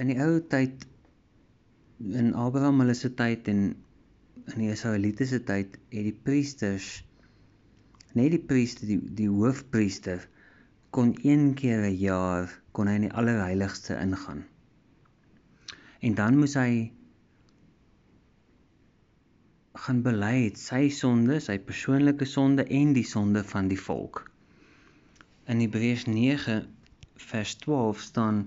in die ou tyd in Abraham hulle se tyd en in die Israeliete se tyd het die priesters net die priester die die hoofpriester kon een keer 'n jaar kon hy in die allerheiligste ingaan. En dan moes hy gaan bely het sy sonde, sy persoonlike sonde en die sonde van die volk. In Hebreërs 9 vers 12 staan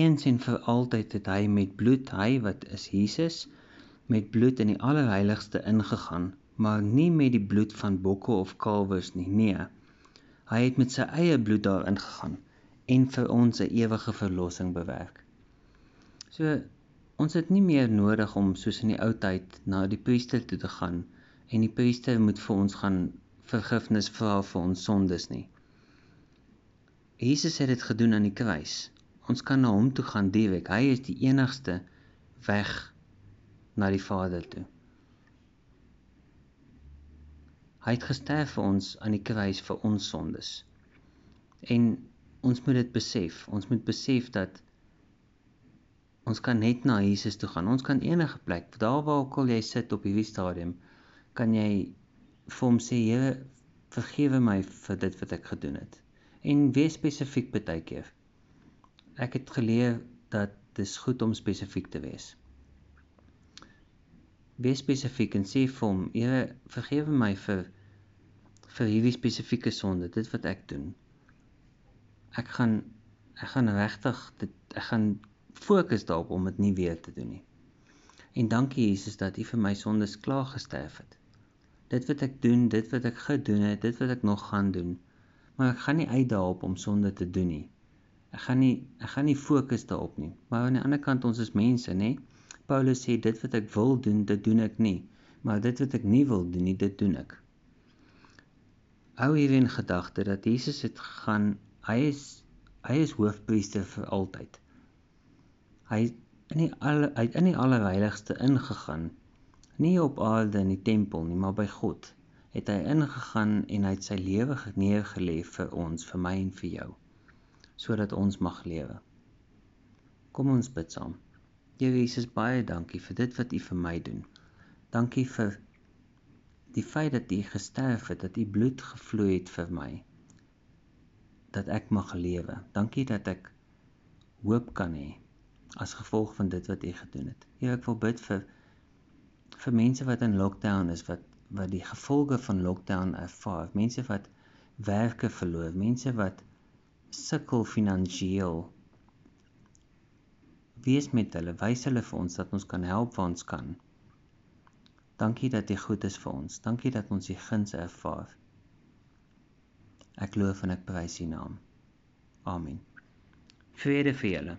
eens en vir altyd het hy met bloed, hy wat is Jesus, met bloed in die allerheiligste ingegaan, maar nie met die bloed van bokke of kalwers nie. Nee. Hy het met sy eie bloed daar ingegaan en vir ons 'n ewige verlossing bewerk. So ons het nie meer nodig om soos in die ou tyd na die priester toe te gaan en die priester moet vir ons gaan vergifnis vra vir ons sondes nie. Jesus het dit gedoen aan die kruis. Ons kan na hom toe gaan direk. Hy is die enigste weg na die Vader toe. Hy het gesterf vir ons aan die kruis vir ons sondes. En ons moet dit besef. Ons moet besef dat ons kan net na Jesus toe gaan. Ons kan enige plek, daar waar ook al jy sit op hierdie stadium, kan jy vir hom sê, Here, vergewe my vir dit wat ek gedoen het. En wees spesifiek baie keer ek het geleer dat dis goed om spesifiek te wees. Wees spesifiek en sê vir hom, Here, vergewe my vir vir hierdie spesifieke sonde, dit wat ek doen. Ek gaan ek gaan regtig dit ek gaan fokus daarop om dit nie weer te doen nie. En dankie Jesus dat U vir my sondes klaar gesterf het. Dit wat ek doen, dit wat ek gedoen het, dit wat ek nog gaan doen, maar ek gaan nie uit daarop om sonde te doen nie. Ek gaan nie ek gaan nie fokus daarop nie. Maar aan die ander kant ons is mense, nê? Paulus sê dit wat ek wil doen, dit doen ek nie. Maar dit wat ek nie wil doen nie, dit doen ek. Hou hierin gedagte dat Jesus het gegaan, hy is hy is hoofpriester vir altyd. Hy in die al hy in die allerheiligste ingegaan. Nie op aarde in die tempel nie, maar by God het hy ingegaan en hy het sy lewe neergelê vir ons, vir my en vir jou sodat ons mag lewe. Kom ons bid saam. Here Jesus, baie dankie vir dit wat U vir my doen. Dankie vir die feit dat U gesterf het, dat U bloed gevloei het vir my dat ek mag lewe. Dankie dat ek hoop kan hê as gevolg van dit wat U gedoen het. Here, ek wil bid vir vir mense wat in lockdown is wat wat die gevolge van lockdown ervaar. Mense wat werke verloor, mense wat sukkel finansiëel. Wees met hulle, wys hulle vir ons dat ons kan help waar ons kan. Dankie dat jy goed is vir ons. Dankie dat ons u guns ervaar. Ek loof en ek prys u naam. Amen. Vrede vir julle.